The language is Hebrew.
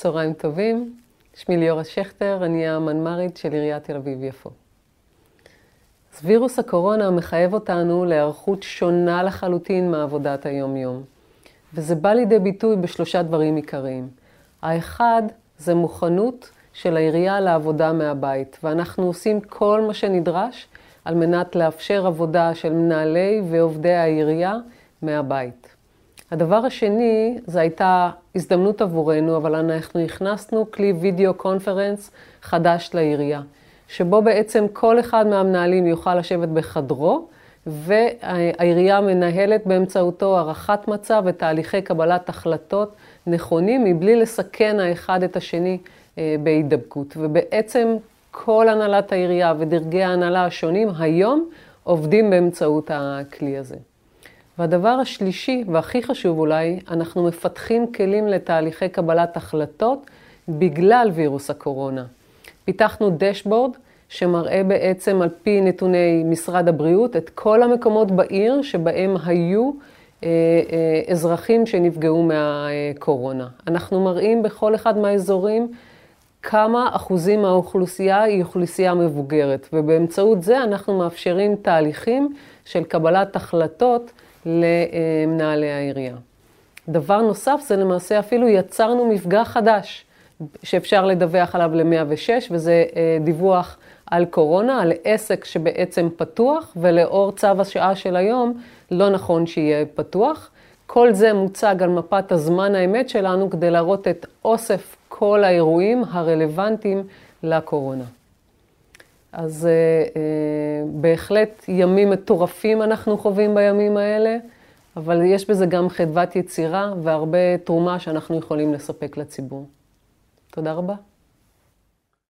צהריים טובים, שמי ליאורה שכטר, אני המנמ"רית של עיריית תל אביב-יפו. אז וירוס הקורונה מחייב אותנו להיערכות שונה לחלוטין מעבודת היום-יום, וזה בא לידי ביטוי בשלושה דברים עיקריים. האחד זה מוכנות של העירייה לעבודה מהבית, ואנחנו עושים כל מה שנדרש על מנת לאפשר עבודה של מנהלי ועובדי העירייה מהבית. הדבר השני, זו הייתה הזדמנות עבורנו, אבל אנחנו הכנסנו כלי וידאו קונפרנס חדש לעירייה, שבו בעצם כל אחד מהמנהלים יוכל לשבת בחדרו, והעירייה מנהלת באמצעותו הערכת מצב ותהליכי קבלת החלטות נכונים, מבלי לסכן האחד את השני אה, בהידבקות. ובעצם כל הנהלת העירייה ודרגי ההנהלה השונים היום עובדים באמצעות הכלי הזה. והדבר השלישי, והכי חשוב אולי, אנחנו מפתחים כלים לתהליכי קבלת החלטות בגלל וירוס הקורונה. פיתחנו דשבורד שמראה בעצם על פי נתוני משרד הבריאות את כל המקומות בעיר שבהם היו אה, אה, אזרחים שנפגעו מהקורונה. אנחנו מראים בכל אחד מהאזורים כמה אחוזים מהאוכלוסייה היא אוכלוסייה מבוגרת, ובאמצעות זה אנחנו מאפשרים תהליכים של קבלת החלטות למנהלי העירייה. דבר נוסף זה למעשה אפילו יצרנו מפגע חדש שאפשר לדווח עליו ל-106 וזה אה, דיווח על קורונה, על עסק שבעצם פתוח ולאור צו השעה של היום לא נכון שיהיה פתוח. כל זה מוצג על מפת הזמן האמת שלנו כדי להראות את אוסף כל האירועים הרלוונטיים לקורונה. אז אה, אה, בהחלט ימים מטורפים אנחנו חווים בימים האלה, אבל יש בזה גם חדוות יצירה והרבה תרומה שאנחנו יכולים לספק לציבור. תודה רבה.